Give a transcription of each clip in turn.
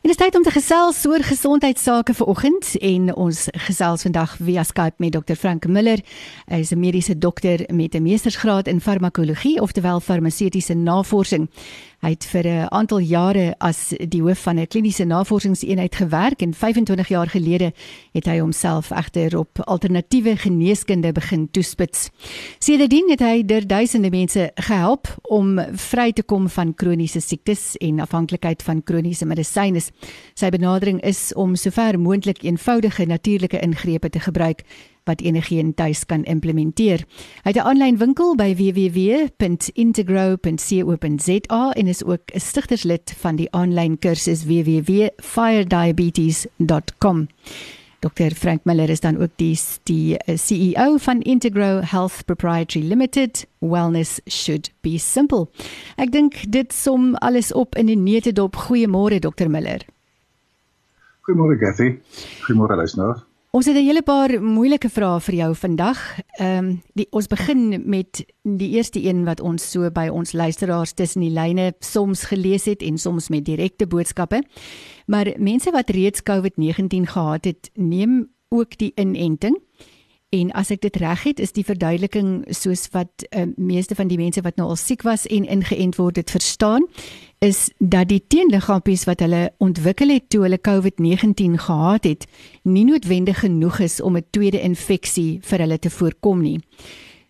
En dit is tyd om te gesels oor gesondheidsake vir oggend en ons gesels vandag via Skype met Dr Frank Miller. Hy is 'n mediese dokter met 'n meestersgraad in farmakologie, oftewel farmaseutiese navorsing. Hy het vir 'n aantal jare as die hoof van 'n kliniese navorsingseenheid gewerk en 25 jaar gelede het hy homself egter op alternatiewe geneeskunde begin toespits. Sedertdien het hy der duisende mense gehelp om vry te kom van kroniese siektes en afhanklikheid van kroniese medisyne. Sy benadering is om sover moontlik eenvoudige natuurlike ingrepe te gebruik wat enigiemand tuis kan implementeer. Hy het 'n aanlyn winkel by www.integro.co.za en is ook 'n stigterslid van die aanlyn kursus www.firediabetes.com. Dr Frank Miller is dan ook die die CEO van Integro Health Proprietary Limited. Wellness should be simple. Ek dink dit som alles op in 'n neutedop. Goeiemôre Dr Miller. Goeiemôre Cathy. Goeiemôre luisteraars. Ons het 'n hele paar moeilike vrae vir jou vandag. Ehm um, die ons begin met die eerste een wat ons so by ons luisteraars tussen die lyne soms gelees het en soms met direkte boodskappe. Maar mense wat reeds COVID-19 gehad het, neem ook die inenting. En as ek dit reg het, is die verduideliking soos wat uh, meeste van die mense wat nou al siek was en ingeënt word dit verstaan, is dat die teenliggaampies wat hulle ontwikkel het toe hulle COVID-19 gehad het, nie noodwendig genoeg is om 'n tweede infeksie vir hulle te voorkom nie.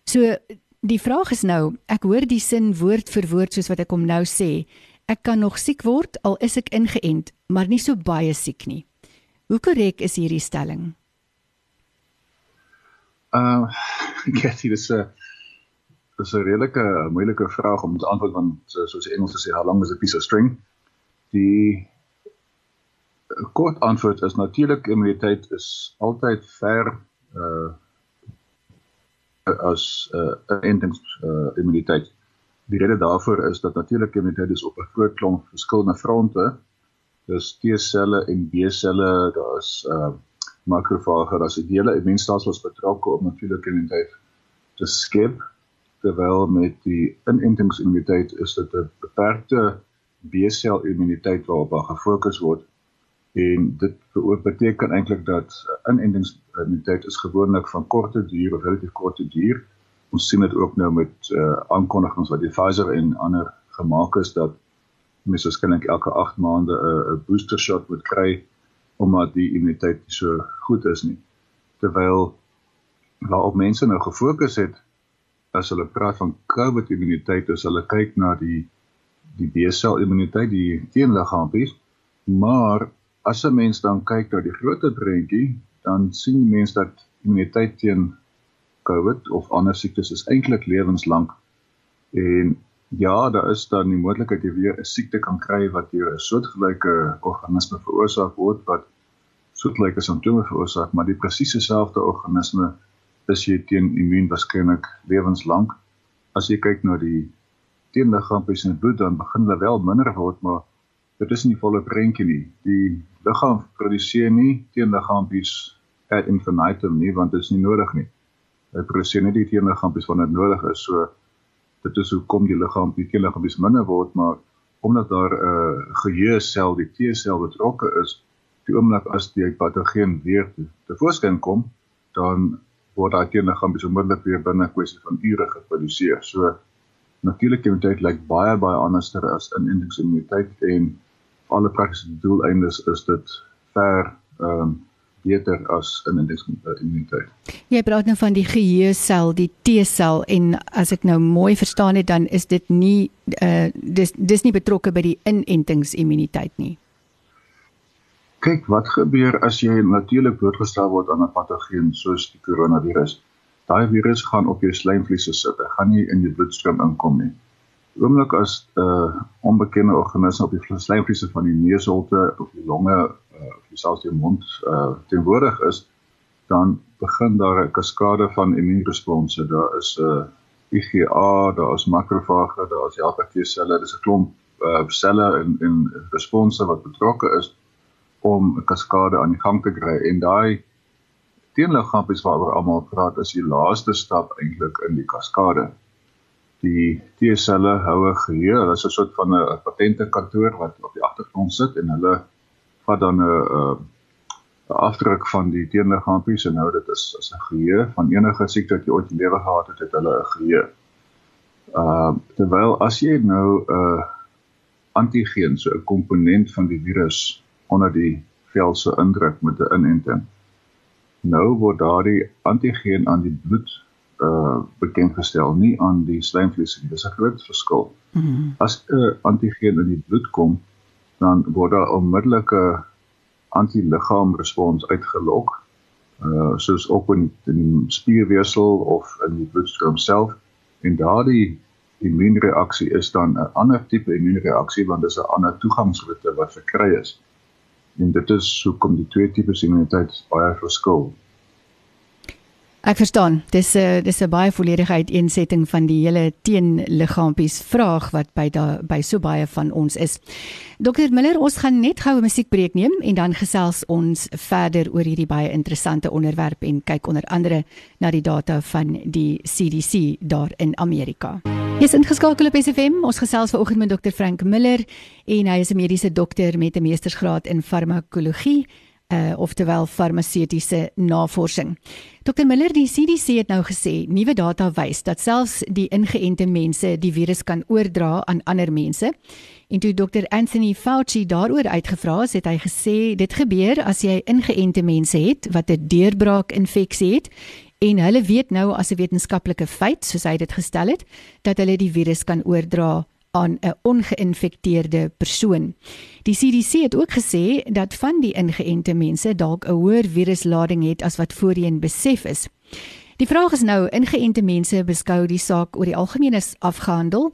So die vraag is nou, ek hoor die sin woord vir woord soos wat ek hom nou sê. Ek kan nog siek word al is ek ingeënt, maar nie so baie siek nie. Hoe korrek is hierdie stelling? Uh sê dis 'n dis 'n redelike moeilike vraag om te antwoord want soos die Engels sê how long is a piece of string? Die kort antwoord is natuurlik immuniteit is altyd ver uh as 'n uh, intens uh, immuniteit. Die rede daarvoor is dat natuurlike immuniteit is op 'n groot klomp verskillende fronte. Dis T-selle en B-selle, daar's uh makrofage as die hele immuunstelsel betrokke om natuurlik immuniteit te skep terwyl met die inentingsimmuniteit is dit 'n beperkte B-sel immuniteit waarop daar gefokus word en dit beteken eintlik dat inentingsimmuniteit is gewoonlik van korte duur of relatief korte duur ons sien dit ook nou met uh, aankondigings wat die Pfizer en ander gemaak is dat mense waarskynlik elke 8 maande 'n uh, booster shot moet kry omdat die immuniteit nie so goed is nie. Terwyl waarop mense nou gefokus het as hulle praat van COVID immuniteit, as hulle kyk na die die B-sel immuniteit, die teenliggaampies, maar as 'n mens dan kyk na die groter prentjie, dan sien mense dat immuniteit teen COVID of ander siektes is eintlik lewenslank en Ja, daar is dan die moontlikheid jy weer 'n siekte kan kry wat deur 'n soortgelyke organisme veroorsaak word wat soortgelyke simptome veroorsaak, maar die presies dieselfde organisme is jy teen immuun waarskynlik lewenslank. As jy kyk na die teenliggaampies in die bloed dan begin hulle wel minder word, maar dit is nie volle prentjie nie. Die liggaam produseer nie teenliggaampies ad infinitum nie want dit is nie nodig nie. Hy produseer net die teenliggaampies wanneer dit nodig is. So dit is hoekom die liggaam die keelliggaampies minder word maar omdat daar 'n uh, geheuesel die T-sel betrokke is die oomblik as die patogeen weer te, te voorskyn kom dan word daai keelliggaampies onmiddellik weer binne 'n kwessie van ure geproduseer so natuurlike immuniteit lyk baie baie anderster as inentingsimmuniteit en alle praktiese doeleindes is dit ver ehm um, beter as in immuniteit. Jy praat nou van die geheuesel, die T-sel en as ek nou mooi verstaan het dan is dit nie uh dis dis nie betrokke by die inentingsimmuniteit nie. Kyk, wat gebeur as jy natuurlik blootgestel word aan 'n patogeen soos die koronavirus? Daai virus gaan op jou slijmvliese sit. Dit gaan nie in jou bloedstroom inkom nie. Oomblik as 'n uh, onbekende organisme op die slijmvliese van die neusholte of die longe uh, of selfs die mond uh, teenwoordig is, dan begin daar 'n kaskade van immuunresponse. Daar is 'n uh, IgA, daar is makrofage, daar is helper T-selle, dis 'n klomp uh, selle en en response wat betrokke is om 'n kaskade aan die gang te kry en daai teenliggaampies waaroor almal praat is die laaste stap eintlik in die kaskade. Die T-selle hou 'n geheue, hulle is 'n soort van 'n patentekantoor wat op die agtergrond sit en hulle vat dan 'n 'n 'n afdruk van die teenliggaampies en nou dit is as 'n geheue van enige siekte wat jy ooit in lewe gehad het, het hulle 'n geheue. Uh terwyl as jy nou 'n uh, antigeen, so 'n komponent van die virus onder die vel se indruk met 'n inenting. Nou word daardie antigeen aan die bloed uh bekend gestel, nie aan die slijmvlies nie. Dis 'n groot verskil. Mm -hmm. As 'n uh, antigeen in die bloed kom, dan word daar onmiddellike antiliggaamrespons uitgelok. Uh soos op in, in die spierweefsel of in die bloedstroom self en daardie immuunreaksie is dan 'n ander tipe immuunreaksie want dit is 'n ander toegangsroete wat verkry is. En dit is hoekom die twee tipes immuniteit baie verskil. Ek verstaan. Dis 'n uh, dis 'n baie volledige uiteensetting van die hele teenliggaampies vraag wat by da by so baie van ons is. Dr Miller, ons gaan net gou 'n musiekbreek neem en dan gesels ons verder oor hierdie baie interessante onderwerp en kyk onder andere na die data van die CDC daar in Amerika. Jy's ingeskakel op SFM. Ons gesels vanoggend met Dr Frank Miller en hy is 'n mediese dokter met 'n meestersgraad in farmakologie uh oftewel farmaseutiese navorsing. Dr Miller, die CDC het nou gesê nuwe data wys dat selfs die ingeënte mense die virus kan oordra aan ander mense. En toe Dr Anthony Fauci daaroor uitgevra is, het hy gesê dit gebeur as jy ingeënte mense het wat 'n deurbraak infeksie het en hulle weet nou as 'n wetenskaplike feit, soos hy dit gestel het, dat hulle die virus kan oordra aan 'n ongeïnfekteerde persoon. Die CDC het ook gesê dat van die ingeënte mense dalk 'n hoër viruslading het as wat voorheen besef is. Die vraag is nou, ingeënte mense beskou die saak oor die algemeen as afgehandel.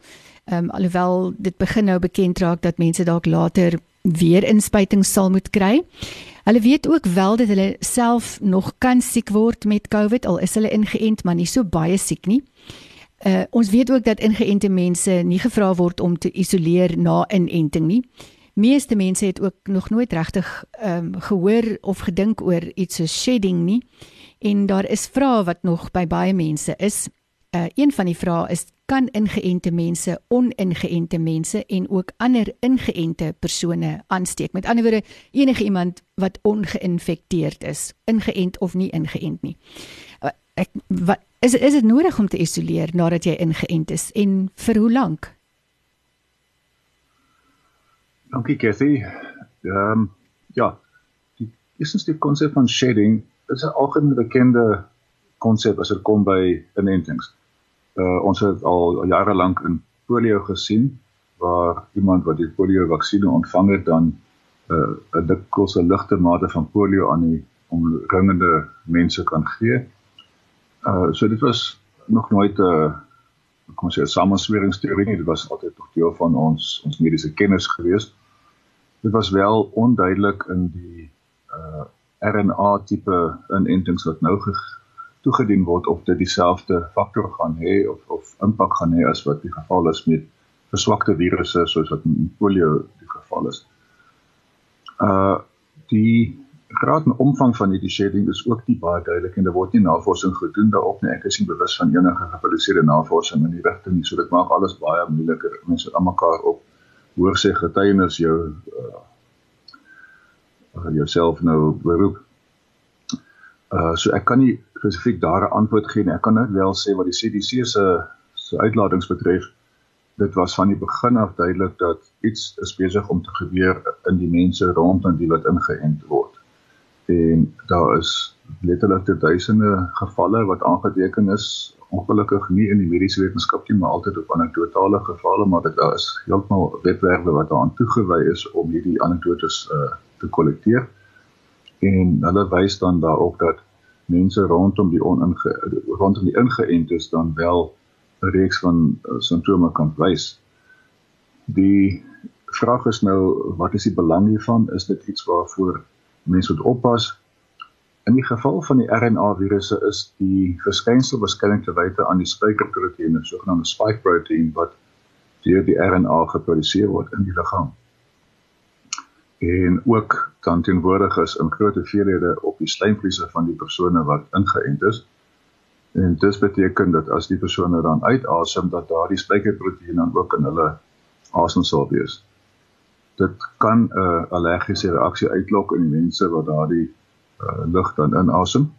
Um, alhoewel dit begin nou bekend raak dat mense dalk later weer inspuitings sal moet kry. Hulle weet ook wel dat hulle self nog kan siek word met COVID al is hulle ingeënt, maar nie so baie siek nie. Uh ons weet ook dat ingeënte mense nie gevra word om te isoleer na inenting nie. Meeste mense het ook nog nooit regtig ehm um, gehoor of gedink oor iets so shedding nie. En daar is vrae wat nog by baie mense is. Uh een van die vrae is kan ingeënte mense oningeënte mense en ook ander ingeënte persone aansteek. Met ander woorde, enige iemand wat ongeïnfekteerd is, ingeënt of nie ingeënt nie. Uh, ek wat Is is dit nodig om te isoleer nadat jy ingeënt is en vir hoe lank? Dankie Cathy. Ehm um, ja, die eerstens die konsep van shedding is 'n algemeen bekende konsep as dit kom by inentings. Uh ons het al jare lank in polio gesien waar iemand wat die polio vaksinne ontvang het dan uh 'n dikwels 'n ligte mate van polio aan die omringende mense kan gee Uh so dit was nog nooit 'n uh, kom ons sê 'n samensweringsteorie nie, dit was altyd nog deel van ons ons mediese kennis gewees. Dit was wel onduidelik in die uh RNA tipe inentings wat nou toegedien word of dit dieselfde faktor gaan hê of of impak gaan hê as wat die geval is met verswakte virusse soos wat in polio die geval is. Uh die graad en omvang van hierdie shedding is ook nie baie duidelik en daar word nie navorsing gedoen daarop nie. Ek is nie bewus van enige gepubliseerde navorsing in die rigting nie. So dit maak alles baie moeiliker. Mense aan mekaar op hoor sê getuienis jou uh jouself nou beroep. Uh so ek kan nie spesifiek daar 'n antwoord gee nie. Ek kan net wel sê wat die CDC se se uitlatings betref dit was van die begin af duidelik dat iets is besig om te gebeur in die mense rondom die wat ingeënt word en daar is letterlik te duisende gevalle wat aangeteken is. Ongelukkig nie in die mediese wetenskap nie maar altyd op anekdotale gevalle maar dit is heeltemal webwerwe wat daaraan toegewy is om hierdie anekdotes uh, te kollekteer en hulle wys dan daarop dat mense rondom die oninge rondom die ingeëntes dan wel 'n reeks van uh, simptome kan wys. Die vraag is nou wat is die belang hiervan? Is dit iets waarvoor mense moet oppas. In die geval van die RNA-virusse is die verskynsel waarskynlik te wyte aan die spykerproteïen, sogenaamde spike protein wat deur die RNA geproduseer word in die liggaam. En ook dan teenwoordig is in groot hoeveelhede op die slijmvliese van die persone wat ingeënt is. En dit beteken dat as die persone dan uitasem dat daardie spykerproteïen dan ook in hulle asem sal wees. Dit kan 'n uh, allergiese reaksie uitlok in die mense wat daardie uh, lug dan inasem.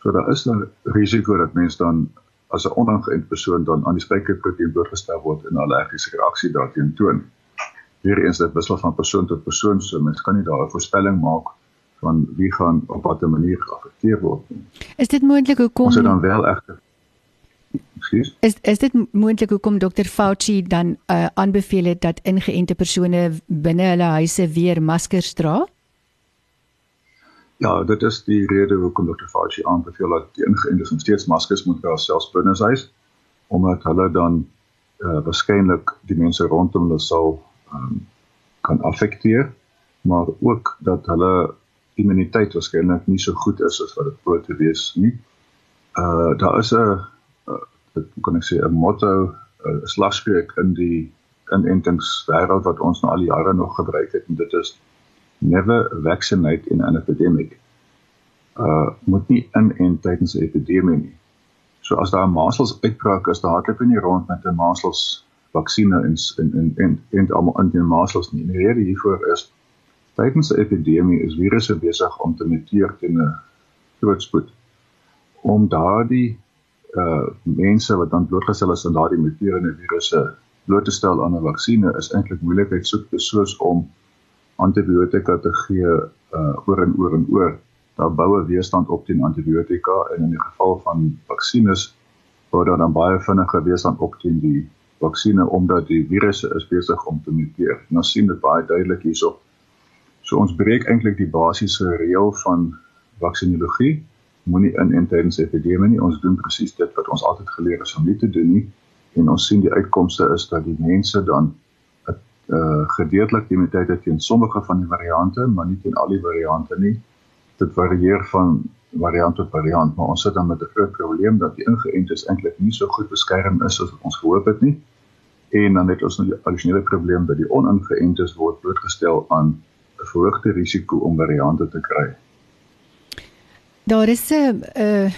So daar is 'n risiko dat mense dan as 'n onaangeënte persoon dan aan die spykerproteïen blootgestel word en 'n allergiese reaksie daarteen toon. Weereens dit wissel van persoon tot persoon, so mense kan nie daar 'n voorspelling maak van wie gaan op watter manier geaffekteer word nie. Is dit moontlik hoekom Ons het dan wel egter Excuse? Is is dit moontlik hoekom Dr Fauci dan uh, aanbeveel het dat ingeënte persone binne hulle huise weer maskers dra? Ja, dit is die rede hoekom Dr. Fauci aanbeveel dat die ingeëntes nog steeds maskers moet dra selfs binne huis omdat hulle dan uh, waarskynlik die mense rondom hulle sal um, kan affekteer, maar ook dat hulle immuniteit waarskynlik nie so goed is as wat dit behoort te wees nie. Uh daar is 'n uh, kan ek sê 'n motto, 'n slagspreuk in die inentingswêreld wat ons nou al jare nog gebruik het en dit is never vaccinate in an epidemic. Uh moet nie inent tydens 'n epidemie nie. So as daar 'n measles uitbraak is, dan hardloop nie rond met 'n measles vaksines in in in en almal in die measles nie. Die rede hiervoor is tydens 'n epidemie is virusse besig om te muteer teen 'n groot spoed. Om daardie uh mense wat dan blootgestel is aan daardie muterende virusse bloot te stel aan 'n vaksinne is eintlik moeilikheid soek soos om antibiotika te gee uh oor en oor en oor. Daar bou 'n weerstand op teen antibiotika en in die geval van vaksines word daar dan baie vinniger weerstand op teen die vaksines omdat die virusse is besig om te muteer. En ons sien dit baie duidelik hierso. So ons breek eintlik die basiese reël van vaksinologie. Moenie in en tydens epidemie nie. Ons doen presies dit wat ons altyd geleer is om nie te doen nie. En ons sien die uitkomste is dat die mense dan uh gedeeltelik immuniteit het teen sommige van die variante, maar nie teen al die variante nie. Dit varieer van variant tot variant, maar ons sit dan met 'n groot probleem dat die ingeëntes eintlik nie so goed beskerm is as ons gehoop het nie. En dan het ons nog die addisionele probleem dat die oningeëntes word blootgestel aan 'n verhoogde risiko om variante te kry. Daar is 'n uh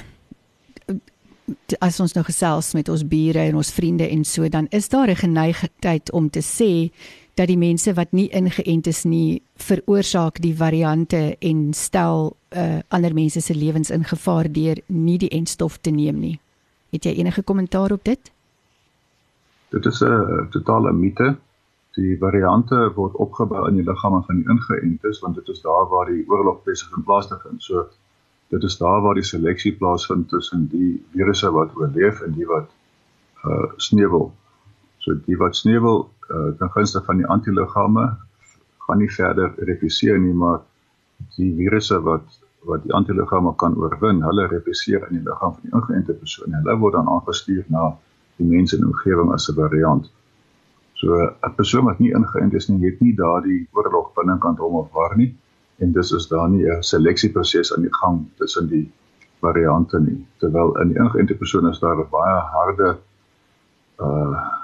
as ons nou gesels met ons bure en ons vriende en so dan is daar 'n geneigtheid om te sê dat die mense wat nie ingeënt is nie veroorsaak die variante en stel uh, ander mense se lewens in gevaar deur nie die entstof te neem nie. Het jy enige kommentaar op dit? Dit is 'n totale mite. Die variante word opgebou in die liggame van die ingeëntes want dit is daar waar die oorlog besig in plaas te vind. So dit is daar waar die seleksie plaasvind tussen die virusse wat oorleef en die wat uh sneuwel. So die wat sneuwel uh, ten gunste van die antiliggame gaan nie verder repliseer nie, maar die virusse wat wat die antiliggame kan oorwin, hulle repliseer in die liggaam van die ingeënte persoon. Hulle word dan aangestuur na die mense in die omgewing as 'n variant. So 'n persoon wat nie ingeënt is nie, het nie daardie oorlog binnekant hom of waar nie en dis is daar nie 'n seleksieproses aan die gang tussen die variante nie. Terwyl in die ingeënte persoon is daar 'n baie harde uh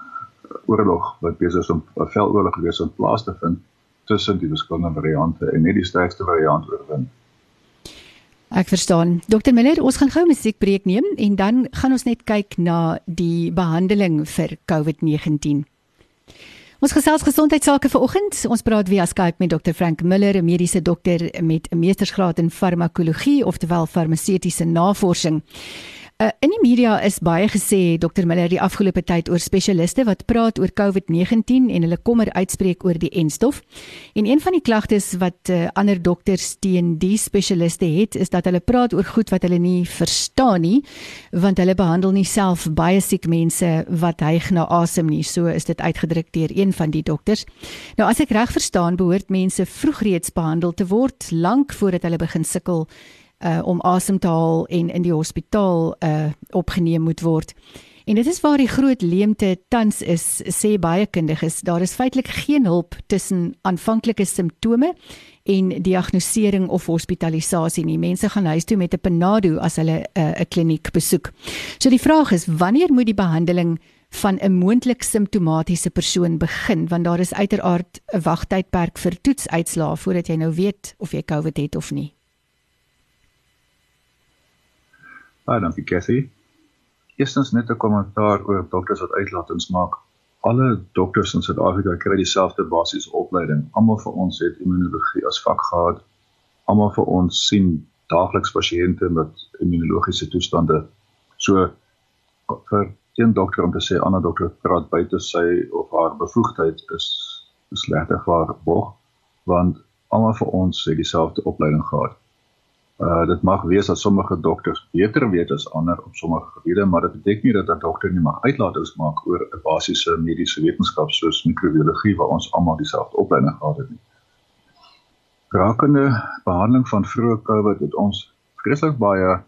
oorlog wat besig is om 'n veldoorlog gewees om plaas te vind tussen die verskillende variante en net die sterkste variant oorwin. Ek verstaan. Dr Miller, ons gaan gou 'n musiekbreek neem en dan gaan ons net kyk na die behandeling vir COVID-19. Ons gesels gesondheidsake vanoggend. Ons praat via Skype met Dr Frank Miller, 'n mediese dokter met 'n meestersgraad in farmakologie, oftewel farmaseutiese navorsing. Uh, in die media is baie gesê Dr Miller die afgelope tyd oor spesialiste wat praat oor COVID-19 en hulle kommer uitspreek oor die enstof. En een van die klagtes wat uh, ander dokters teen die spesialiste het, is dat hulle praat oor goed wat hulle nie verstaan nie, want hulle behandel nie self baie siek mense wat hyg na asem nie. So is dit uitgedruk deur een van die dokters. Nou as ek reg verstaan, behoort mense vroeg reeds behandel te word lank voordat hulle begin sukkel uh, om asem te haal en in die hospitaal uh, opgeneem moet word. En dit is waar die groot leemte tans is, sê baie kundiges. Daar is feitelik geen hulp tussen aanvanklike simptome en diagnostisering of hospitalisasie nie. Mense gaan huis toe met 'n panado as hulle eh, 'n uh, kliniek besoek. So die vraag is, wanneer moet die behandeling van 'n moontlik simptomatiese persoon begin want daar is uiteraard 'n wagtydperk vir toetsuitslae voordat jy nou weet of jy COVID het of nie. Baie dankie Cassie. Eerstens net 'n kommentaar oor dokters wat uitlatings maak. Alle dokters in Suid-Afrika kry dieselfde basiese opleiding. Almal van ons het immunologie as vak gehad. Almal van ons sien daagliks pasiënte met immunologiese toestande. So vir een dokter om te sê ander dokter praat buite sy of haar bevoegdheid is slegter vir bog want almal vir ons het dieselfde opleiding gehad. Uh dit mag wees dat sommige dokters beter weet as ander op sommige gebiede, maar dit beteken nie dat 'n dokter nie mag uitlatings maak oor 'n basiese mediese wetenskap soos microbiologie waar ons almal dieselfde opleiding gehad het nie. Rakende behandeling van vroeë COVID het ons vreeslik baie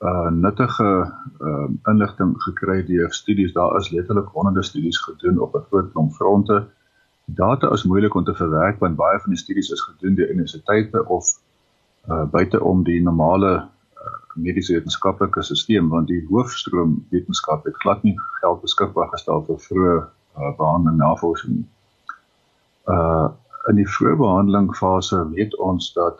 uh nuttige uh inligting gekry deur studies. Daar is letterlik honderde studies gedoen op 'n groot klomp fronte. Data is moeilik om te verwerk want baie van die studies is gedoen deur universiteite of uh buite om die normale uh, mediese wetenskaplike stelsel want die hoofstroom wetenskap het glad nie geld beskikbaar gestel vir vroeë uh, behandeling navorsing. Uh in die vroeë behandeling fase weet ons dat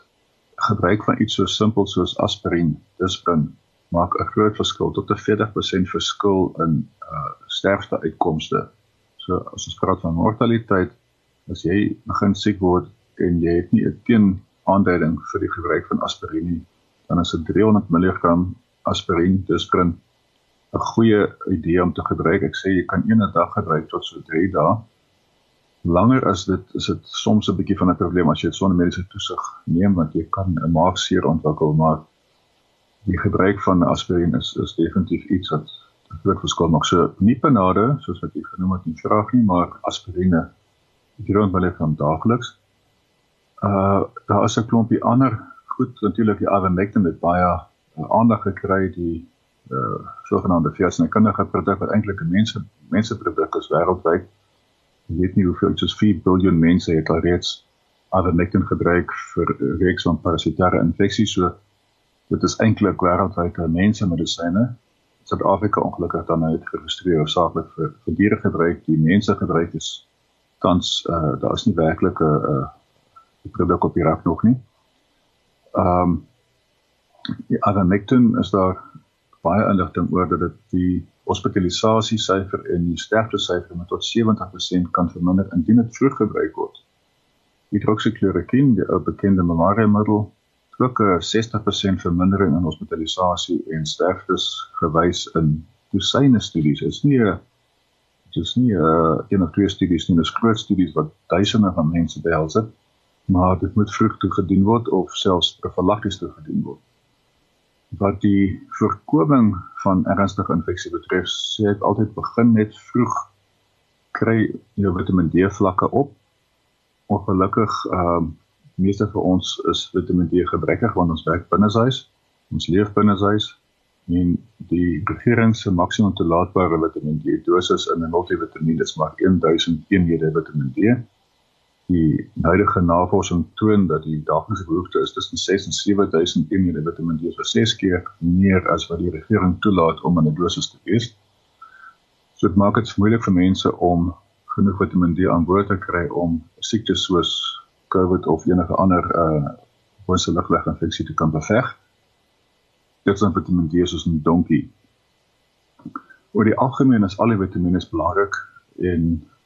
gebruik van iets so simpel soos aspirien, disprin maak 'n groot verskil tot 'n 40% verskil in uh sterfte uitkomste. So as ons praat van mortaliteit, as jy begin siek word en jy het nie 'n teen aanduiding vir die gebruik van aspirien dan is 'n 300 mg aspirien diskrin 'n goeie idee om te gebruik. Ek sê jy kan een dag gebruik tot so 3 dae. Langer as dit is dit soms 'n bietjie van 'n probleem as jy dit sonder mediese toesig neem want jy kan 'n maagseer ontwikkel maar die gebruik van aspirien is is definitief iets wat groot verskil maak. So nie panade soos wat jy genoem het nie, vraag nie, maar aspirine. Ek dink hulle kan daagliks. Uh daar is 'n klompie ander goed natuurlik die ivermectin het baie uh, aandag gekry die uh sogenaamde versnekundige produk wat eintlik 'n mense mense produk is wêreldwyd. Jy weet nie hoeveel soos 4 miljard mense het al reeds ivermectin gebruik vir reeks van parasitaire infeksies so dit is eintlik wêreldwyd 'n mensemedisyne. Suid-Afrika ongelukkig dan uit geregistreer hoofsaaklik vir vir diere gebruik, die mense gebruik is tans uh daar is nie werklik 'n uh, produk op die rak nog nie. Ehm um, die ivermectin is daar baie inligting oor dat dit die hospitalisasie syfer en die sterfte syfer met tot 70% kan verminder indien dit vroeg gebruik word. Hydroxychloroquine, die ou bekende malaria middel, ook 'n 60% vermindering in hospitalisasie en sterftes gewys in dosyne studies. Dit is nie 'n dit is nie 'n een of twee studies nie, dis groot studies wat duisende van mense behels het, maar dit moet vroeg toe gedoen word of selfs profylakties toe gedoen word. Wat die voorkoming van ernstige infeksie betref, sê ek altyd begin net vroeg kry jou Vitamiin D vlakke op. Ongelukkig ehm um, meeste vir ons is Vitamiin D gebrekkig want ons werk binne huis. Ons leef binne huis en die regering se maksimum toelaatbare Vitamiin D dosis in 'n multivitamiin is maar 1000 eenhede Vitamiin D. Die huidige navorsing toon dat die daaglikse behoefte is tussen 6 en 7000 eenhede Vitamiin D, so 6 keer meer as wat die regering toelaat om in 'n dosis te wees. So dit maak dit moeilik vir mense om genoeg Vitamiin D aan boord te kry om siektes soos COVID of enige ander uh wonse ligweg infeksie te kan beveg. Dit is dan Vitamiin D soos 'n donkie. Oor die algemeen is al die vitamiene belangrik en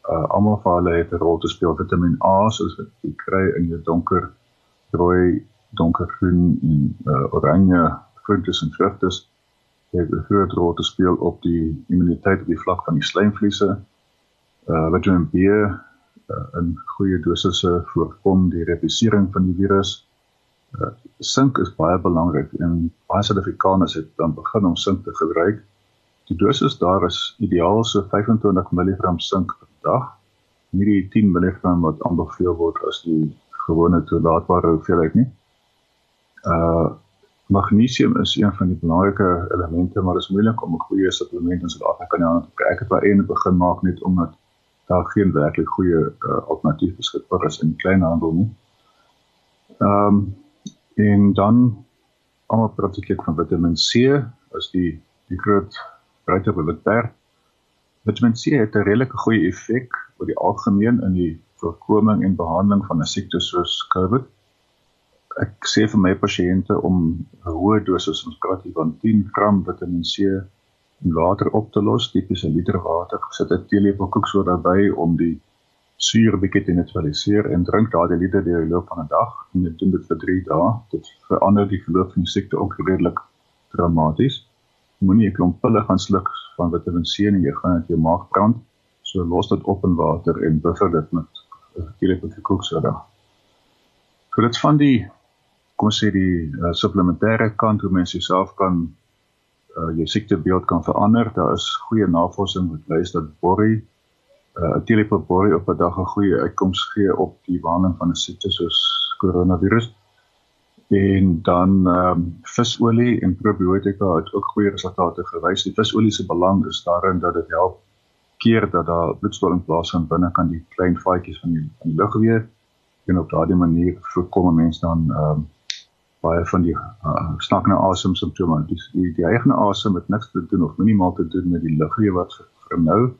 uh almal van hulle het 'n rol te speel. Vitamiin A soos wat jy kry in jou donker rooi, donkergroen en uh oranje groentes en vrugte het 'n groot rol te speel op die immuniteit op die vlak van die slijmvliese. Uh Vitamiin B uh, in goeie dosisse voorkom die replisering van die virus. Uh, sink is baie belangrik en baie Suid-Afrikaners het dan begin om sink te gebruik. Die dosis daar is ideaal so 25 mg sink per dag. Nie die 10 mg wat aanbeveel word as die gewone toelaatbare hoeveelheid nie. Uh Magnesium is een van die belangrike elemente, maar dit is moeilik om 'n goeie supplement in Suid-Afrika te kry. Ek het baie een begin maak net omdat daar geen werklik goeie uh, alternatief beskikbaar is in kleinhandel nie. Ehm um, en dan almal praat ek van Vitamiin C as die die groot breedte Vitamiin C het 'n redelike goeie effek oor die algemeen in die voorkoming en behandeling van 'n siekte soos COVID. Ek sê vir my pasiënte om 'n hoë dosis ons praat hier van 10 gram Vitamiin C in water op te los, tipies 'n liter water, sit 'n teelepel koeksoda by om die suur bietjie te neutraliseer en drink daardie liter deur die loop van 'n dag en dit doen dit vir 3 dae. Dit verander die verloop van die siekte ook redelik dramaties. Moenie 'n klomp pille gaan sluk van Vitamiin C en jy gaan dit jou maag brand. So los dit op in water en buffer dit met 'n teelepel koeksoda. So dit van die kom sê die uh, supplementêre kant hoe mens jouself kan uh, jou siektebeeld kan verander. Daar is goeie navorsing wat wys dat borrie uh, 'n telepop borrie op 'n dag 'n goeie uitkoms gee op die behandeling van 'n siekte soos koronavirus. En dan ehm um, visolie en probiotika het ook goeie resultate gewys. Die visolie se belang is daarin dat dit help keer dat daar bloedstolling plaasvind binne kan die klein vaatjies van die, die lug weer en op daardie manier voorkom mense dan ehm um, baie van die uh, snak na asem simptome. Die die, die eie asem het niks te doen of minimaal te doen met die luggie wat vernou.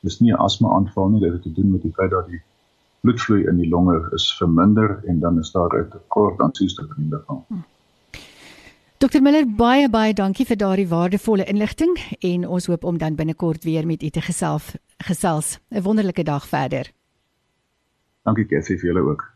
Dis nie 'n asma aanval nie, dit het te doen met die feit dat die bloedvloei in die longe is verminder en dan is daar 'n tekort aan suurstof in die liggaam. Hm. Dr Miller, baie baie dankie vir daardie waardevolle inligting en ons hoop om dan binnekort weer met u te gesels. Gesels. 'n Wonderlike dag verder. Dankie Cassie vir julle ook.